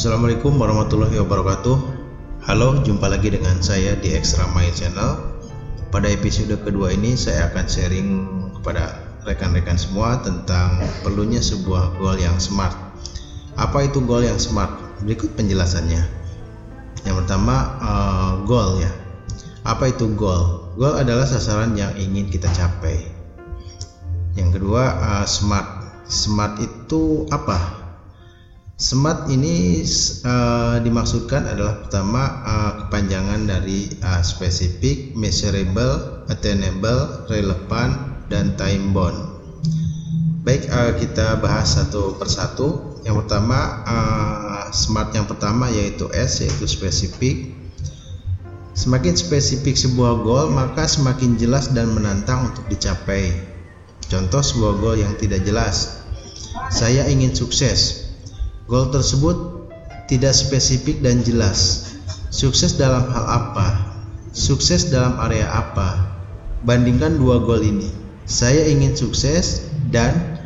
Assalamualaikum warahmatullahi wabarakatuh. Halo, jumpa lagi dengan saya di Extra My Channel. Pada episode kedua ini saya akan sharing kepada rekan-rekan semua tentang perlunya sebuah goal yang smart. Apa itu goal yang smart? Berikut penjelasannya. Yang pertama, uh, goal ya. Apa itu goal? Goal adalah sasaran yang ingin kita capai. Yang kedua, uh, smart. Smart itu apa? Smart ini uh, dimaksudkan adalah pertama uh, kepanjangan dari uh, spesifik, measurable, attainable, relevan, dan time bound. Baik, uh, kita bahas satu persatu. Yang pertama, uh, smart yang pertama yaitu S, yaitu spesifik. Semakin spesifik sebuah goal, maka semakin jelas dan menantang untuk dicapai. Contoh sebuah goal yang tidak jelas. Saya ingin sukses, Goal tersebut tidak spesifik dan jelas. Sukses dalam hal apa? Sukses dalam area apa? Bandingkan dua goal ini. Saya ingin sukses dan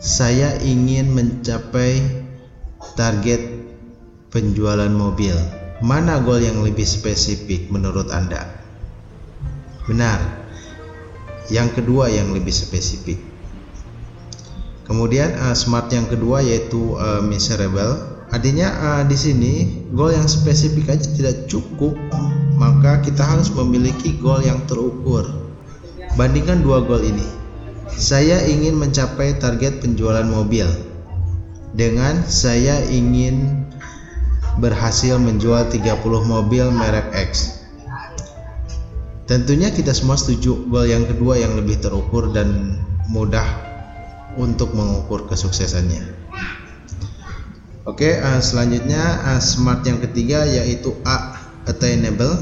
saya ingin mencapai target penjualan mobil. Mana goal yang lebih spesifik menurut Anda? Benar. Yang kedua yang lebih spesifik. Kemudian uh, smart yang kedua yaitu uh, measurable. Artinya uh, di sini goal yang spesifik aja tidak cukup, maka kita harus memiliki goal yang terukur. Bandingkan dua goal ini. Saya ingin mencapai target penjualan mobil dengan saya ingin berhasil menjual 30 mobil merek X. Tentunya kita semua setuju goal yang kedua yang lebih terukur dan mudah untuk mengukur kesuksesannya. Oke, uh, selanjutnya uh, smart yang ketiga yaitu A attainable.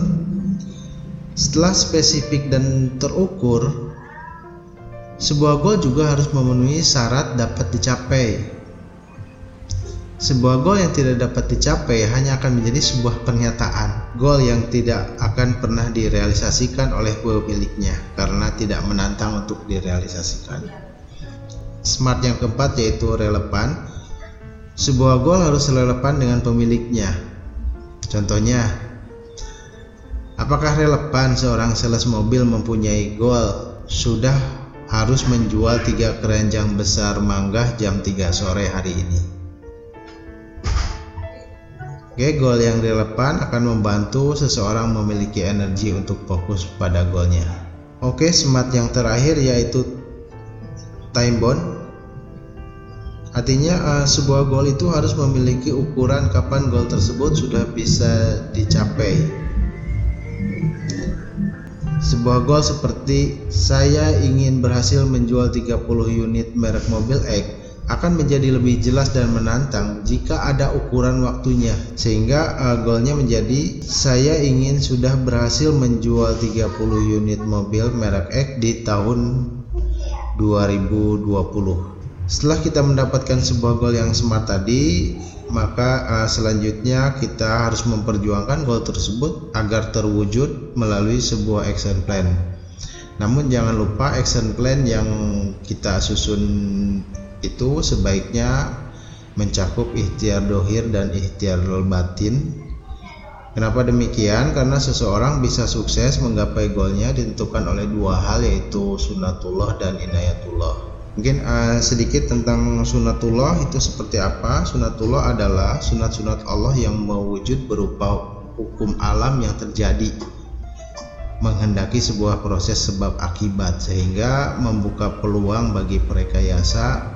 Setelah spesifik dan terukur, sebuah goal juga harus memenuhi syarat dapat dicapai. Sebuah goal yang tidak dapat dicapai hanya akan menjadi sebuah pernyataan. Goal yang tidak akan pernah direalisasikan oleh pemiliknya karena tidak menantang untuk direalisasikan. Smart yang keempat yaitu relevan. Sebuah goal harus relevan dengan pemiliknya. Contohnya, apakah relevan seorang sales mobil mempunyai goal sudah harus menjual tiga keranjang besar manggah jam 3 sore hari ini? Oke, goal yang relevan akan membantu seseorang memiliki energi untuk fokus pada goalnya. Oke, smart yang terakhir yaitu time bound Artinya uh, sebuah goal itu harus memiliki ukuran kapan goal tersebut sudah bisa dicapai. Sebuah goal seperti saya ingin berhasil menjual 30 unit merek mobil X akan menjadi lebih jelas dan menantang jika ada ukuran waktunya sehingga uh, goalnya menjadi saya ingin sudah berhasil menjual 30 unit mobil merek X di tahun 2020 setelah kita mendapatkan sebuah goal yang smart tadi, maka uh, selanjutnya kita harus memperjuangkan goal tersebut agar terwujud melalui sebuah action plan. Namun jangan lupa action plan yang kita susun itu sebaiknya mencakup ikhtiar dohir dan ikhtiar batin. Kenapa demikian? Karena seseorang bisa sukses menggapai goalnya ditentukan oleh dua hal yaitu sunatullah dan inayatullah. Mungkin uh, sedikit tentang sunatullah itu seperti apa? Sunatullah adalah sunat-sunat Allah yang mewujud berupa hukum alam yang terjadi menghendaki sebuah proses sebab akibat sehingga membuka peluang bagi perekayasa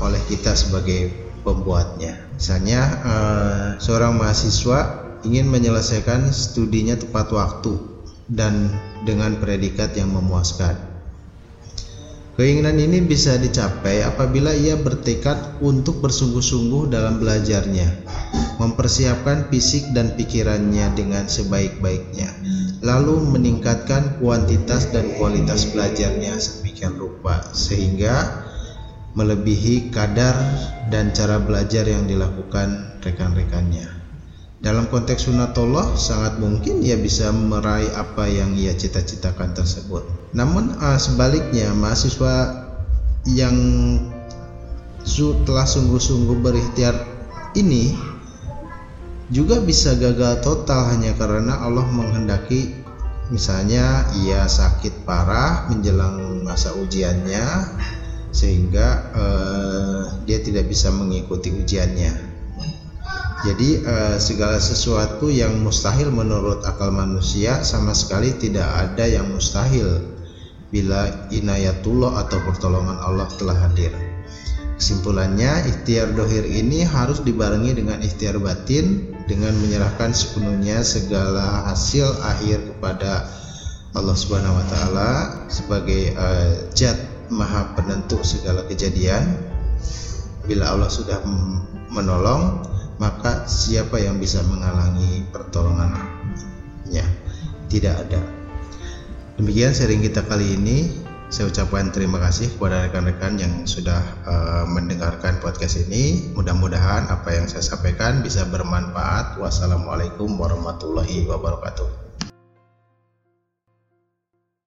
oleh kita sebagai pembuatnya. Misalnya uh, seorang mahasiswa ingin menyelesaikan studinya tepat waktu dan dengan predikat yang memuaskan Keinginan ini bisa dicapai apabila ia bertekad untuk bersungguh-sungguh dalam belajarnya, mempersiapkan fisik dan pikirannya dengan sebaik-baiknya, lalu meningkatkan kuantitas dan kualitas belajarnya sedemikian rupa sehingga melebihi kadar dan cara belajar yang dilakukan rekan-rekannya. Dalam konteks sunatullah sangat mungkin ia bisa meraih apa yang ia cita-citakan tersebut. Namun uh, sebaliknya mahasiswa yang telah sungguh-sungguh berikhtiar ini juga bisa gagal total hanya karena Allah menghendaki misalnya ia sakit parah menjelang masa ujiannya sehingga eh, dia tidak bisa mengikuti ujiannya jadi eh, segala sesuatu yang mustahil menurut akal manusia sama sekali tidak ada yang mustahil bila inayatullah atau pertolongan Allah telah hadir Kesimpulannya, ikhtiar dohir ini harus dibarengi dengan ikhtiar batin dengan menyerahkan sepenuhnya segala hasil akhir kepada Allah Subhanahu wa taala sebagai uh, zat maha penentu segala kejadian. Bila Allah sudah menolong, maka siapa yang bisa menghalangi pertolongannya? Tidak ada. Demikian sharing kita kali ini. Saya ucapkan terima kasih kepada rekan-rekan yang sudah uh, mendengarkan podcast ini. Mudah-mudahan apa yang saya sampaikan bisa bermanfaat. Wassalamualaikum warahmatullahi wabarakatuh.